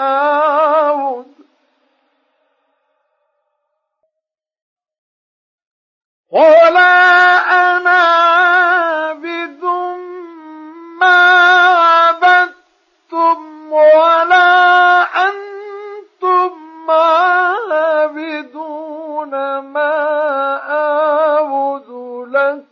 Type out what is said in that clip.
أعبد ولا أنا عابد ما عبدتم ولا أنتم عابدون ما أعبد لكم